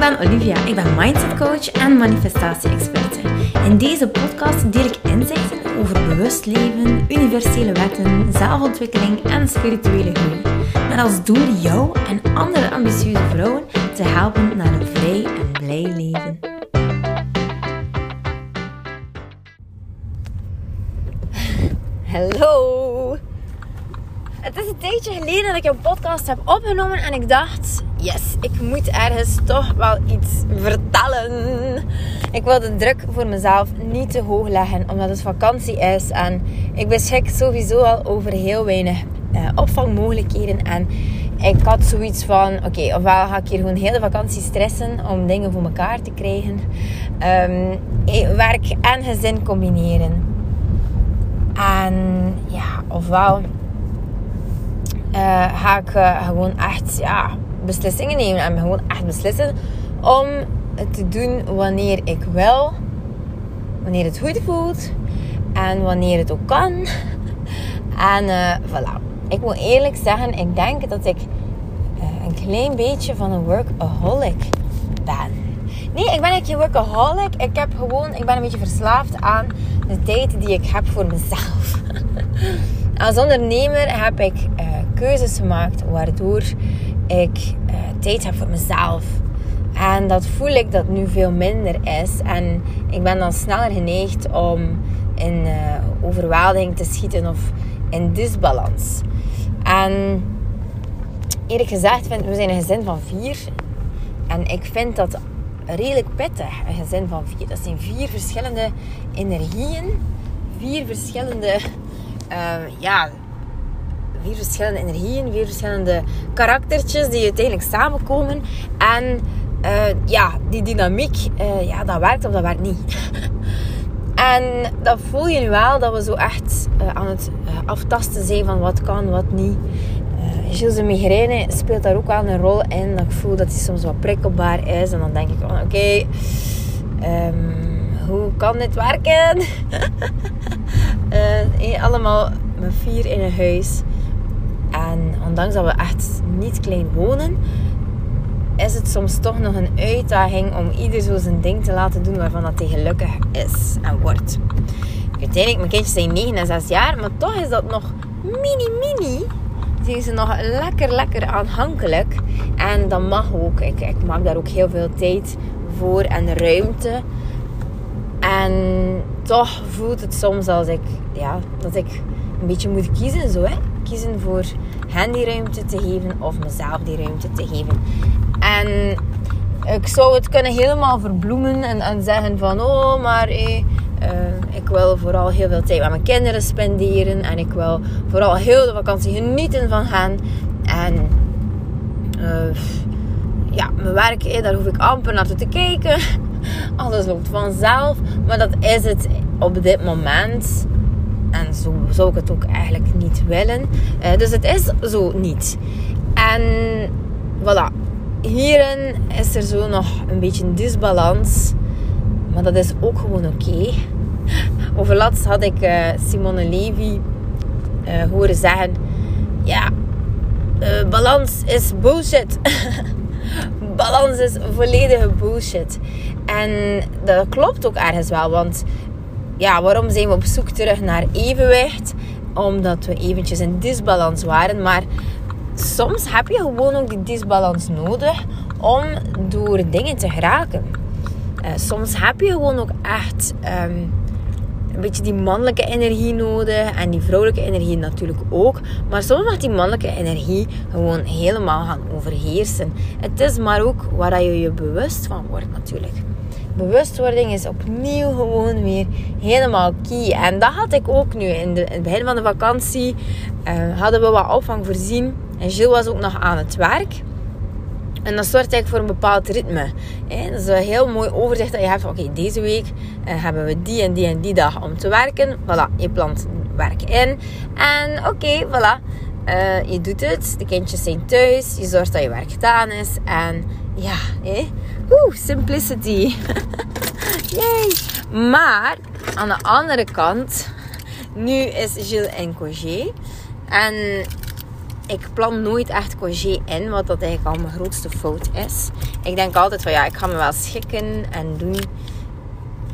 ben Olivia. Ik ben mindset coach en manifestatie-experte. In deze podcast deel ik inzichten over bewust leven, universele wetten, zelfontwikkeling en spirituele groei. Met als doel jou en andere ambitieuze vrouwen te helpen naar een vrij en blij leven. Hallo! Het is een tijdje geleden dat ik een podcast heb opgenomen en ik dacht, yes, ik moet ergens toch wel iets vertellen. Ik wil de druk voor mezelf niet te hoog leggen, omdat het vakantie is en ik beschik sowieso al over heel weinig uh, opvangmogelijkheden. En ik had zoiets van, oké, ofwel ga ik hier gewoon heel de vakantie stressen om dingen voor elkaar te krijgen. Um, werk en gezin combineren. En ja, ofwel uh, ga ik uh, gewoon echt ja, beslissingen nemen. En gewoon echt beslissen om het te doen wanneer ik wil. Wanneer het goed voelt. En wanneer het ook kan. en uh, voilà. Ik moet eerlijk zeggen, ik denk dat ik een klein beetje van een workaholic ben. Nee, ik ben geen workaholic. Ik, heb gewoon, ik ben een beetje verslaafd aan de tijd die ik heb voor mezelf. Als ondernemer heb ik uh, keuzes gemaakt waardoor ik uh, tijd heb voor mezelf. En dat voel ik dat nu veel minder is. En ik ben dan sneller geneigd om in uh, overweldiging te schieten of in disbalans. En eerlijk gezegd, vind, we zijn een gezin van vier. En ik vind dat redelijk pittig, een gezin van vier. Dat zijn vier verschillende energieën. Vier verschillende uh, ja, vier verschillende energieën, vier verschillende karaktertjes die uiteindelijk samenkomen. En uh, ja, die dynamiek, uh, ja, dat werkt of dat werkt niet. en dat voel je nu wel, dat we zo echt aan het aftasten zijn van wat kan, wat niet. Gilles de migraine speelt daar ook wel een rol in. Dat ik voel dat hij soms wat prikkelbaar is. En dan denk ik van oké, um, hoe kan dit werken? allemaal met vier in een huis. En ondanks dat we echt niet klein wonen, is het soms toch nog een uitdaging om ieder zo zijn ding te laten doen waarvan dat hij gelukkig is en wordt. Uiteindelijk, mijn kindjes zijn 9 en 6 jaar, maar toch is dat nog mini mini. Zijn nog lekker, lekker aanhankelijk. En dat mag ook. Ik, ik maak daar ook heel veel tijd voor en ruimte. En toch voelt het soms als ik, ja, dat ik een beetje moet kiezen. Zo, hè? Voor hen die ruimte te geven of mezelf die ruimte te geven. En ik zou het kunnen helemaal verbloemen en, en zeggen van... Oh, maar eh, ik wil vooral heel veel tijd met mijn kinderen spenderen. En ik wil vooral heel de vakantie genieten van hen. En... Uh, ja, mijn werk, eh, daar hoef ik amper naartoe te kijken. Alles loopt vanzelf. Maar dat is het op dit moment. En zo zou ik het ook eigenlijk niet willen. Uh, dus het is zo niet. En voilà. Hierin is er zo nog een beetje een disbalans. Maar dat is ook gewoon oké. Okay. Overlaatst had ik uh, Simone Levy uh, horen zeggen: Ja, balans is bullshit. balans is volledige bullshit. En dat klopt ook ergens wel, want ja, waarom zijn we op zoek terug naar evenwicht? Omdat we eventjes in disbalans waren, maar soms heb je gewoon ook die disbalans nodig om door dingen te geraken. Uh, soms heb je gewoon ook echt um, een beetje die mannelijke energie nodig en die vrouwelijke energie natuurlijk ook. Maar soms mag die mannelijke energie gewoon helemaal gaan overheersen. Het is maar ook waar je je bewust van wordt natuurlijk. Bewustwording is opnieuw gewoon weer helemaal key. En dat had ik ook nu. In, de, in het begin van de vakantie uh, hadden we wat opvang voorzien. En Gilles was ook nog aan het werk. En dat zorgt eigenlijk voor een bepaald ritme. Dat is een heel mooi overzicht dat je hebt. Oké, deze week uh, hebben we die en die en die dag om te werken. Voilà, je plant werk in. En oké, voilà. Uh, je doet het. De kindjes zijn thuis. Je zorgt dat je werk gedaan is. En ja, hé. Oeh, simplicity. Yay. Maar, aan de andere kant... Nu is Gilles en Cogé. En ik plan nooit echt congé in, wat dat eigenlijk al mijn grootste fout is. Ik denk altijd van ja, ik ga me wel schikken en doen.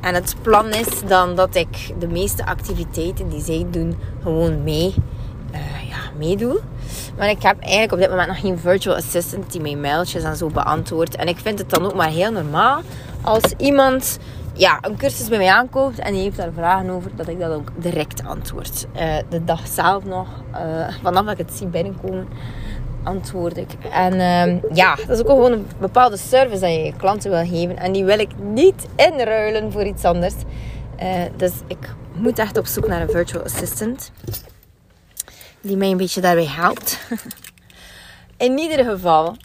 En het plan is dan dat ik de meeste activiteiten die zij doen gewoon mee, uh, ja, meedoe. Maar ik heb eigenlijk op dit moment nog geen virtual assistant die mijn mailtjes en zo beantwoordt. En ik vind het dan ook maar heel normaal als iemand ja, een cursus bij mij aankoopt en die heeft daar vragen over, dat ik dat ook direct antwoord. Uh, de dag zelf nog, uh, vanaf dat ik het zie binnenkomen, antwoord ik. En uh, ja, dat is ook gewoon een bepaalde service dat je je klanten wil geven. En die wil ik niet inruilen voor iets anders. Uh, dus ik moet echt op zoek naar een virtual assistant. Die mij een beetje daarbij helpt. In ieder geval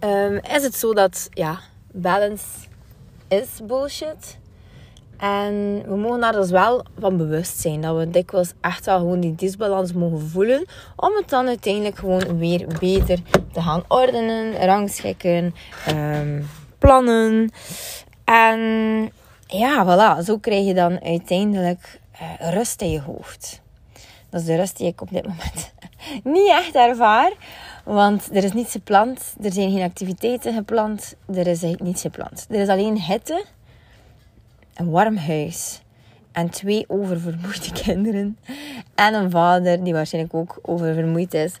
um, is het zo dat ja, balance is bullshit. En we mogen daar dus wel van bewust zijn. Dat we dikwijls echt wel gewoon die disbalans mogen voelen. Om het dan uiteindelijk gewoon weer beter te gaan ordenen, rangschikken, um, plannen. En ja, voilà. Zo krijg je dan uiteindelijk uh, rust in je hoofd. Dat is de rust die ik op dit moment niet echt ervaar. Want er is niets gepland. Er zijn geen activiteiten gepland. Er is niets gepland. Er is alleen hitte, een warm huis en twee oververmoeide kinderen. En een vader die waarschijnlijk ook oververmoeid is.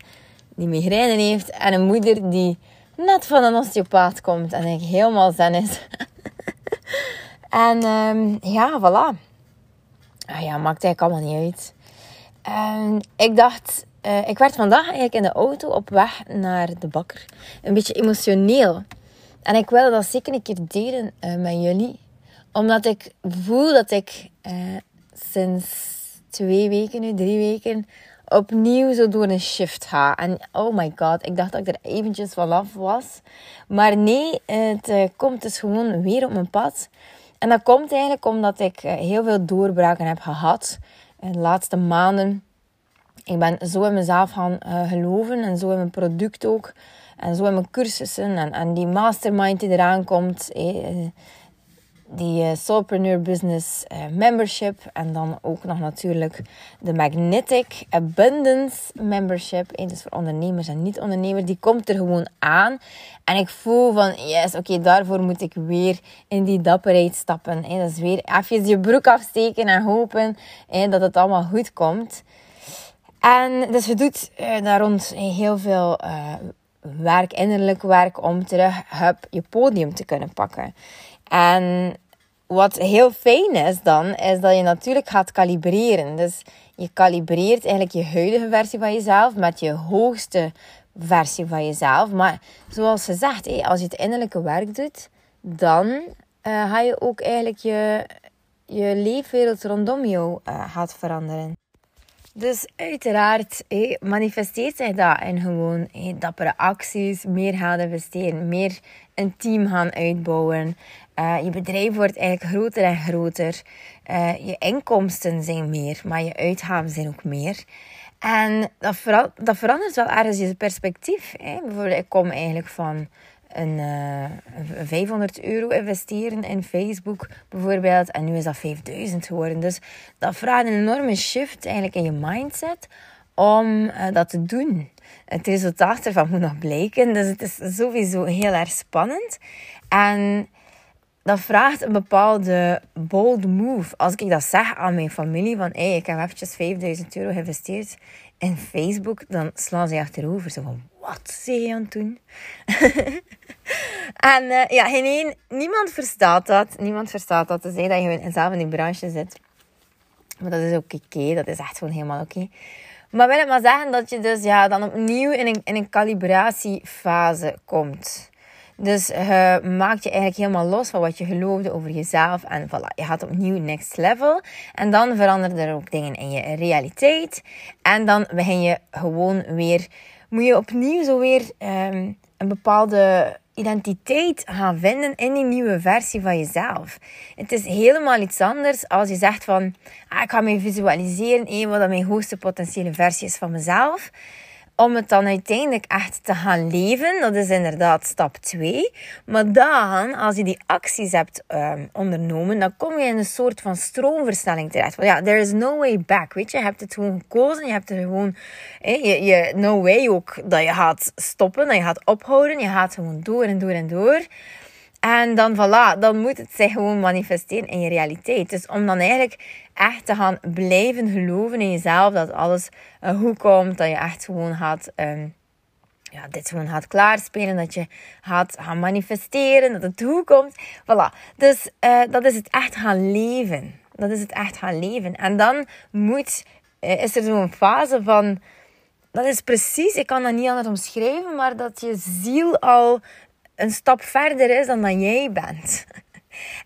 Die migraine heeft. En een moeder die net van een osteopaat komt. En ik helemaal zen is. en um, ja, voilà. Ah ja, maakt eigenlijk allemaal niet uit. En ik dacht, uh, ik werd vandaag eigenlijk in de auto op weg naar de bakker. Een beetje emotioneel. En ik wilde dat zeker een keer delen uh, met jullie. Omdat ik voel dat ik uh, sinds twee weken nu, drie weken, opnieuw zo door een shift ga. En oh my god, ik dacht dat ik er eventjes vanaf was. Maar nee, het komt dus gewoon weer op mijn pad. En dat komt eigenlijk omdat ik heel veel doorbraken heb gehad de laatste maanden. Ik ben zo in mezelf gaan uh, geloven en zo in mijn product ook. En zo in mijn cursussen en, en die mastermind die eraan komt. Eh, die uh, Business uh, Membership. En dan ook nog natuurlijk de Magnetic Abundance Membership. Eh, dus voor ondernemers en niet-ondernemers. Die komt er gewoon aan. En ik voel van, yes, oké, daarvoor moet ik weer in die dapperheid stappen. Eh. Dat is weer even je broek afsteken en hopen eh, dat het allemaal goed komt. En dus je doet uh, daar rond heel veel werk, innerlijk werk, om terug hup, je podium te kunnen pakken. En wat heel fijn is dan, is dat je natuurlijk gaat kalibreren. Dus je kalibreert eigenlijk je huidige versie van jezelf met je hoogste versie van jezelf. Maar zoals gezegd, als je het innerlijke werk doet, dan uh, ga je ook eigenlijk je, je leefwereld rondom jou uh, gaat veranderen. Dus uiteraard manifesteert zich dat in gewoon dappere acties, meer gaan investeren, meer een team gaan uitbouwen. Uh, je bedrijf wordt eigenlijk groter en groter. Uh, je inkomsten zijn meer, maar je uitgaven zijn ook meer. En dat, dat verandert wel ergens je perspectief. Hè? Bijvoorbeeld, ik kom eigenlijk van een uh, eh, 500 euro investeren in Facebook bijvoorbeeld. En nu is dat 5000 geworden. Dus dat vraagt een enorme shift eigenlijk in je mindset om dat te doen. Het resultaat ervan moet nog blijken. Dus het is sowieso heel erg spannend. En dat vraagt een bepaalde bold move. Als ik dat zeg aan mijn familie, van ik heb eventjes 5000 euro geïnvesteerd in Facebook, dan slaan ze achterover. Zo van, wat zeg je aan het doen? en uh, ja, geen niemand verstaat dat. Niemand verstaat dat. Te zeggen dat je zelf in die branche zit. Maar dat is ook oké. Dat is echt gewoon helemaal oké. Maar wil ik maar zeggen dat je dus ja, dan opnieuw in een, in een calibratiefase komt. Dus je maakt je eigenlijk helemaal los van wat je geloofde over jezelf. En voilà, je gaat opnieuw next level. En dan veranderen er ook dingen in je realiteit. En dan begin je gewoon weer... Moet je opnieuw zo weer um, een bepaalde identiteit gaan vinden in die nieuwe versie van jezelf. Het is helemaal iets anders als je zegt van... Ah, ik ga me visualiseren, wat mijn hoogste potentiële versie is van mezelf om het dan uiteindelijk echt te gaan leven. Dat is inderdaad stap 2. Maar dan, als je die acties hebt um, ondernomen, dan kom je in een soort van stroomversnelling terecht. Want ja, there is no way back. Weet je, je hebt het gewoon gekozen. Je hebt er gewoon, je, je, no way ook dat je gaat stoppen, dat je gaat ophouden. Je gaat gewoon door en door en door. En dan voilà, dan moet het zich gewoon manifesteren in je realiteit. Dus om dan eigenlijk echt te gaan blijven geloven in jezelf, dat alles uh, goed komt, dat je echt gewoon gaat, um, ja, dit gewoon gaat klaarspelen, dat je gaat gaan manifesteren, dat het goed komt. Voilà. Dus uh, dat is het echt gaan leven. Dat is het echt gaan leven. En dan moet, uh, is er zo'n fase van, dat is precies, ik kan dat niet anders omschrijven, maar dat je ziel al een stap verder is dan dat jij bent.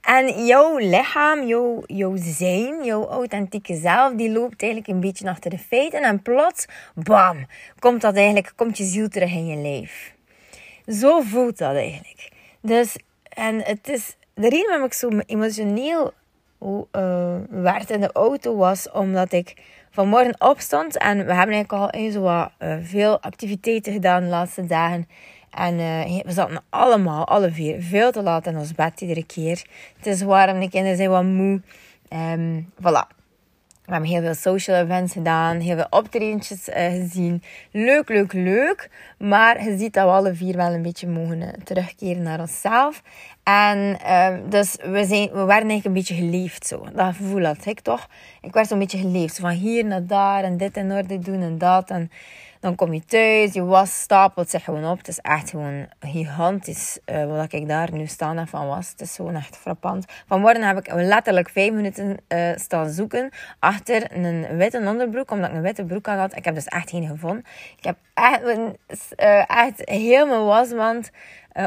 En jouw lichaam, jouw, jouw zijn, jouw authentieke zelf, die loopt eigenlijk een beetje achter de feiten. En plots, bam, komt dat eigenlijk, komt je ziel terug in je lijf. Zo voelt dat eigenlijk. Dus, en het is, de reden waarom ik zo emotioneel uh, werd in de auto was omdat ik vanmorgen opstond. En we hebben eigenlijk al eens wat, uh, veel activiteiten gedaan de laatste dagen. En uh, we zaten allemaal, alle vier, veel te laat in ons bed iedere keer. Het is warm, de kinderen zijn wat moe. Um, voilà. We hebben heel veel social events gedaan, heel veel optredens uh, gezien. Leuk, leuk, leuk. Maar je ziet dat we alle vier wel een beetje mogen uh, terugkeren naar onszelf. En uh, dus we, zijn, we werden eigenlijk een beetje geleefd zo. Dat gevoel had ik toch. Ik werd zo'n beetje geleefd. van hier naar daar en dit in orde doen en dat. En dan kom je thuis, je was stapelt zich gewoon op. Het is echt gewoon gigantisch uh, wat ik daar nu staan en van was. Het is gewoon echt frappant. Vanmorgen heb ik letterlijk vijf minuten uh, staan zoeken achter een witte onderbroek, omdat ik een witte broek aan had. Ik heb dus echt geen gevonden. Ik heb echt, uh, echt heel mijn wasmand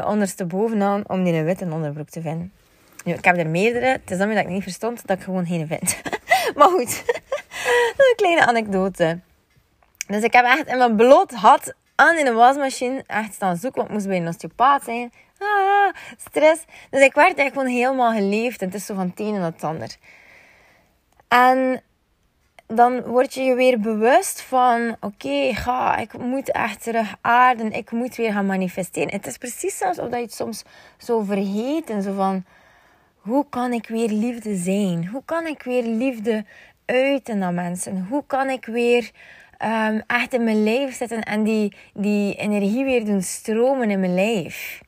onderstebovenaan om die een witte onderbroek te vinden. Nu, ik heb er meerdere. Het is dan dat ik niet verstond dat ik gewoon geen vind. maar goed, een kleine anekdote. Dus ik heb echt in mijn bloot had aan in de wasmachine echt staan zoeken. Want ik moest bij een osteopaat zijn. Ah, stress. Dus ik werd echt gewoon helemaal geleefd. En het is zo van het een en het ander. En dan word je je weer bewust van... Oké, ga, ik moet echt terug aarden. Ik moet weer gaan manifesteren. Het is precies alsof dat je het soms zo vergeet. En zo van... Hoe kan ik weer liefde zijn? Hoe kan ik weer liefde uiten naar mensen? Hoe kan ik weer um, echt in mijn lijf zetten en die, die energie weer doen stromen in mijn lijf.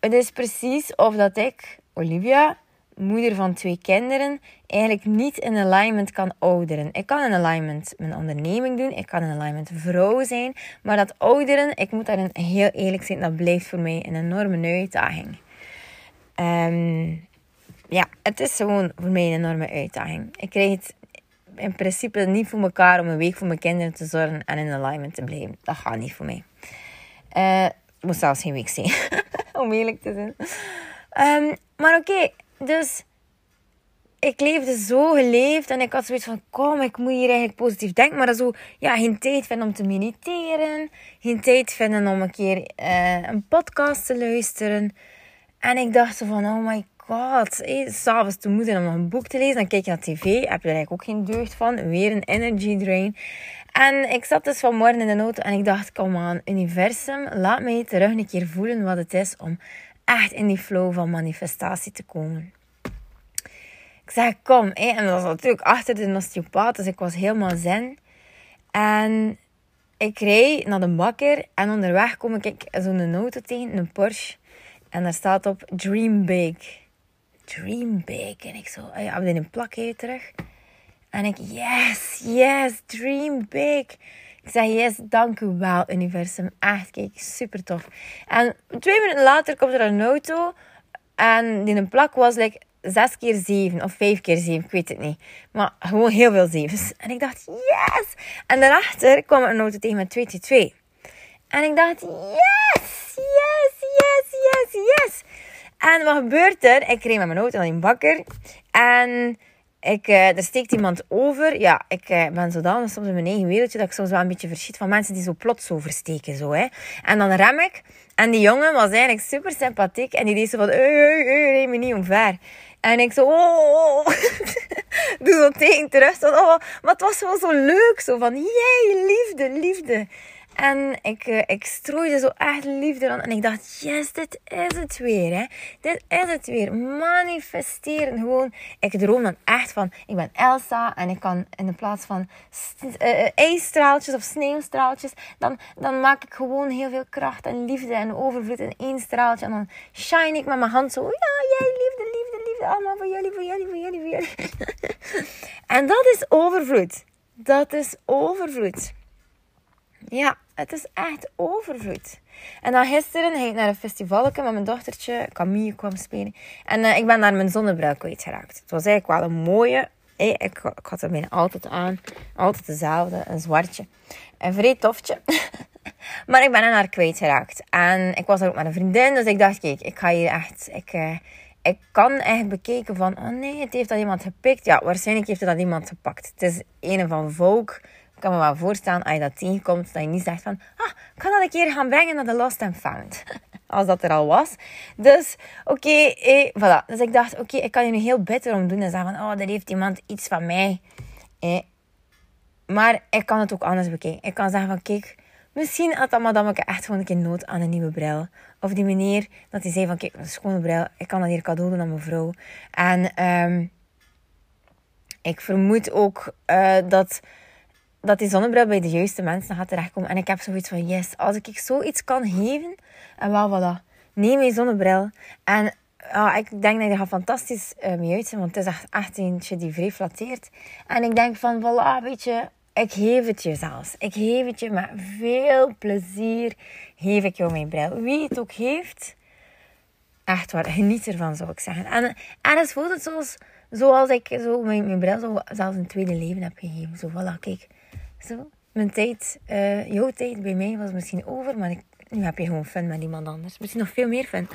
Het is precies of dat ik, Olivia, moeder van twee kinderen, eigenlijk niet in alignment kan ouderen. Ik kan in alignment mijn onderneming doen, ik kan in alignment vrouw zijn, maar dat ouderen, ik moet daarin heel eerlijk zijn, dat blijft voor mij een enorme uitdaging. Um, ja, het is gewoon voor mij een enorme uitdaging. Ik krijg het in principe niet voor elkaar om een week voor mijn kinderen te zorgen en in alignment te blijven. Dat gaat niet voor mij. Uh, het moet zelfs geen week zijn, om eerlijk te zijn. Um, maar oké, dus ik leefde zo geleefd en ik had zoiets van: kom, ik moet hier eigenlijk positief denken. Maar zo, ja, geen tijd vinden om te mediteren, geen tijd vinden om een keer uh, een podcast te luisteren. En ik dacht van: oh my god. Hey, S'avonds te moe om nog een boek te lezen. Dan kijk je naar tv. Heb je er eigenlijk ook geen deugd van. Weer een energy drain. En ik zat dus vanmorgen in de auto en ik dacht, kom aan, universum, laat mij terug een keer voelen wat het is om echt in die flow van manifestatie te komen. Ik zeg, kom. En dat was natuurlijk achter de osteopaat, dus ik was helemaal zen. En ik rijd naar de bakker en onderweg kom ik zo'n auto tegen, een Porsche. En daar staat op Dream Big dream big. En ik zo, oh ja, we een plakje terug. En ik, yes, yes, dream big. Ik zeg, yes, dank u wel, universum. Echt, kijk, super tof. En twee minuten later komt er een auto. En die een plak was like, zes keer zeven of vijf keer zeven, ik weet het niet. Maar gewoon heel veel zevens. En ik dacht, yes! En daarachter kwam een auto tegen met 222. En ik dacht, yes, yes, yes, yes, yes. En wat gebeurt er? Ik reed met mijn auto naar een bakker. En ik, uh, er steekt iemand over. Ja, ik uh, ben zodanig soms in mijn eigen wereldje dat ik soms wel een beetje verschiet van mensen die zo plots oversteken. Zo, hè. En dan rem ik. En die jongen was eigenlijk super sympathiek. En die deed zo van, hey, hey, hey, reed me niet omver. En ik zo, oh, oh, oh. doe zo tegen terug. Zo, oh. Maar het was wel zo leuk. Zo van, jee, liefde, liefde. En ik, uh, ik strooide zo echt liefde aan. En ik dacht, yes, dit is het weer. Hè. Dit is het weer. Manifesteren. Gewoon, ik droom dan echt van, ik ben Elsa. En ik kan in plaats van uh, ijsstraaltjes of sneeuwstraaltjes. Dan, dan maak ik gewoon heel veel kracht en liefde en overvloed in één straaltje. En dan shine ik met mijn hand zo. Ja, jij liefde, liefde, liefde. Allemaal voor jullie, voor jullie, voor jullie, voor jullie. en dat is overvloed. Dat is overvloed. Ja, het is echt overvloed. En dan gisteren ging ik naar een festival met mijn dochtertje. Camille kwam spelen. En uh, ik ben naar mijn zonnebril kwijtgeraakt. Het was eigenlijk wel een mooie. Hey, ik, ik had er bijna altijd aan. Altijd dezelfde. Een zwartje. Een vrij tofje. maar ik ben er naar kwijtgeraakt. En ik was er ook met een vriendin. Dus ik dacht, kijk, ik ga hier echt... Ik, uh, ik kan echt bekeken van... Oh nee, het heeft dat iemand gepikt. Ja, waarschijnlijk heeft dat iemand gepakt. Het is een van Vogue ik kan me wel voorstellen, als je dat tegenkomt, dat je niet zegt van... Ah, ik kan dat een keer gaan brengen naar de Lost and Found. Als dat er al was. Dus, oké, eh, voilà. Dus ik dacht, oké, ik kan hier nu heel bitter om doen. En zeggen van, oh, daar heeft iemand iets van mij. Eh. Maar ik kan het ook anders bekijken. Ik kan zeggen van, kijk... Misschien had dat madameke echt gewoon een keer nood aan een nieuwe bril. Of die meneer, dat hij zei van, kijk, een schone bril. Ik kan dat hier cadeau doen aan mijn vrouw. En um, ik vermoed ook uh, dat dat die zonnebril bij de juiste mensen gaat terechtkomen. En ik heb zoiets van, yes, als ik zoiets kan geven, en wel, voilà, neem mijn zonnebril. En ja, ik denk dat je gaat fantastisch uh, mee uitzien, want het is echt, echt eentje die vrij flatteert. En ik denk van, voilà, weet je, ik geef het je zelfs. Ik geef het je met veel plezier, geef ik jou mijn bril. Wie het ook heeft, echt waar, geniet ervan, zou ik zeggen. En, en het voelt het zoals, zoals ik zo mijn, mijn bril zo, zelfs een tweede leven heb gegeven. Zo, voilà, kijk zo. Mijn tijd, uh, jouw tijd bij mij was misschien over, maar ik, nu heb je gewoon fun met iemand anders. Misschien nog veel meer fun.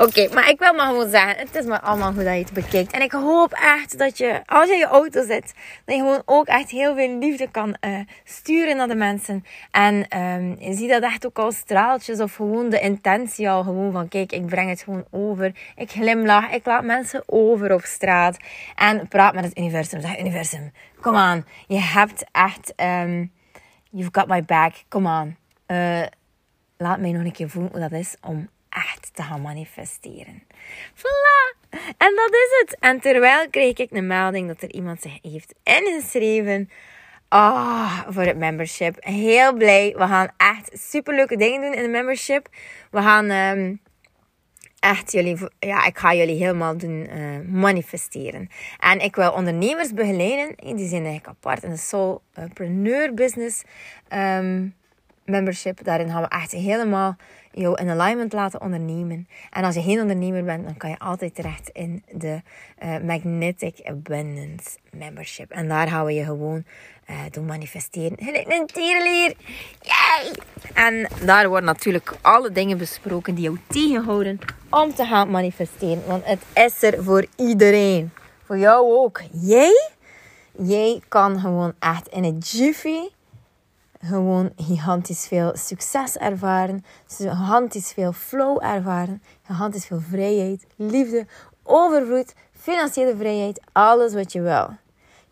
Oké, maar ik wil maar gewoon zeggen, het is maar allemaal hoe dat je het bekijkt. En ik hoop echt dat je, als je in je auto zit, dat je gewoon ook echt heel veel liefde kan uh, sturen naar de mensen. En um, je ziet dat echt ook als straaltjes of gewoon de intentie al gewoon van, kijk, ik breng het gewoon over. Ik glimlach, ik laat mensen over op straat. En praat met het universum. Zeg, universum, kom aan. Je hebt echt, um, you've got my back, kom aan. Uh, laat mij nog een keer voelen hoe dat is om echt te gaan manifesteren. Voilà! En dat is het. En terwijl kreeg ik een melding dat er iemand zich heeft ingeschreven. Ah, voor het membership. Heel blij. We gaan echt superleuke dingen doen in de membership. We gaan um, echt jullie, ja, ik ga jullie helemaal doen uh, manifesteren. En ik wil ondernemers begeleiden. Die zijn eigenlijk apart in de Soulpreneur Business um, membership. Daarin gaan we echt helemaal jou in alignment laten ondernemen. En als je geen ondernemer bent, dan kan je altijd terecht in de uh, Magnetic Abundance Membership. En daar gaan we je gewoon uh, doen manifesteren. Gelijk een tierenlier. Yay! En daar worden natuurlijk alle dingen besproken die jou tegenhouden om te gaan manifesteren. Want het is er voor iedereen. Voor jou ook. Jij? Jij kan gewoon echt in een jiffy gewoon gigantisch veel succes ervaren, gigantisch veel flow ervaren, gigantisch veel vrijheid, liefde, overvloed, financiële vrijheid, alles wat je wil.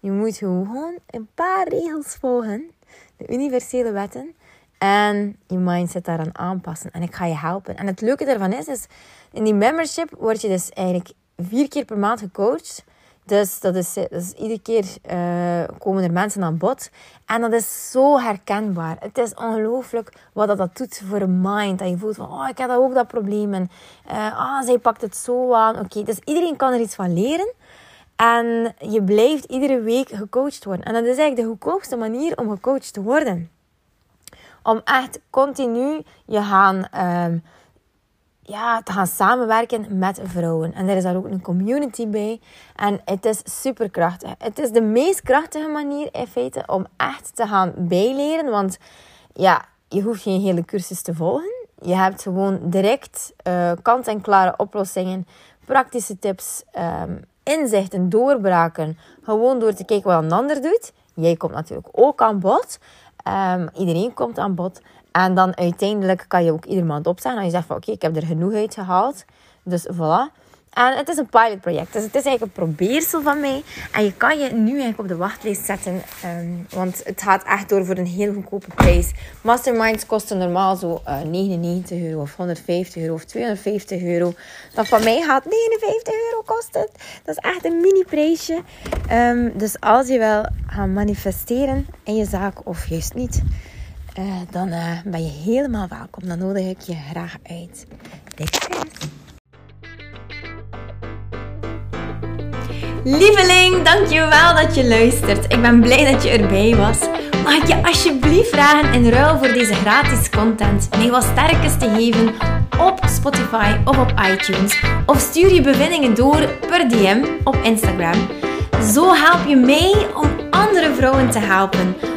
Je moet gewoon een paar regels volgen, de universele wetten, en je mindset daaraan aanpassen. En ik ga je helpen. En het leuke daarvan is, is in die membership word je dus eigenlijk vier keer per maand gecoacht dus dat is, iedere keer uh, komen er mensen aan bod. En dat is zo herkenbaar. Het is ongelooflijk wat dat, dat doet voor een mind. Dat je voelt van, oh, ik heb ook dat probleem. En uh, ah, zij pakt het zo aan. Oké, dus iedereen kan er iets van leren. En je blijft iedere week gecoacht worden. En dat is eigenlijk de goedkoopste manier om gecoacht te worden. Om echt continu je gaan... Uh, ja, te gaan samenwerken met vrouwen. En er is daar ook een community bij. En het is super krachtig. Het is de meest krachtige manier in feite om echt te gaan bijleren. Want ja, je hoeft geen hele cursus te volgen. Je hebt gewoon direct uh, kant-en-klare oplossingen, praktische tips, um, inzichten, doorbraken. Gewoon door te kijken wat een ander doet. Jij komt natuurlijk ook aan bod. Um, iedereen komt aan bod. En dan uiteindelijk kan je ook ieder maand opstaan. En je zegt van oké, ik heb er genoeg uit gehaald. Dus voilà. En het is een pilotproject. Dus het is eigenlijk een probeersel van mij. En je kan je nu eigenlijk op de wachtlijst zetten. Ehm, want het gaat echt door voor een heel goedkope prijs. Masterminds kosten normaal zo uh, eh, 99 euro of 150 euro of 250 euro. Dat van mij gaat 59 euro kosten. Dat is echt een mini prijsje. Ehm, dus als je wel gaat manifesteren in je zaak of juist niet... Uh, dan uh, ben je helemaal welkom. Dan nodig ik je graag uit. Dikke Lieveling, dankjewel dat je luistert. Ik ben blij dat je erbij was. Mag ik je alsjeblieft vragen in ruil voor deze gratis content mij wat sterkes te geven op Spotify of op iTunes? Of stuur je bevindingen door per DM op Instagram. Zo help je mij om andere vrouwen te helpen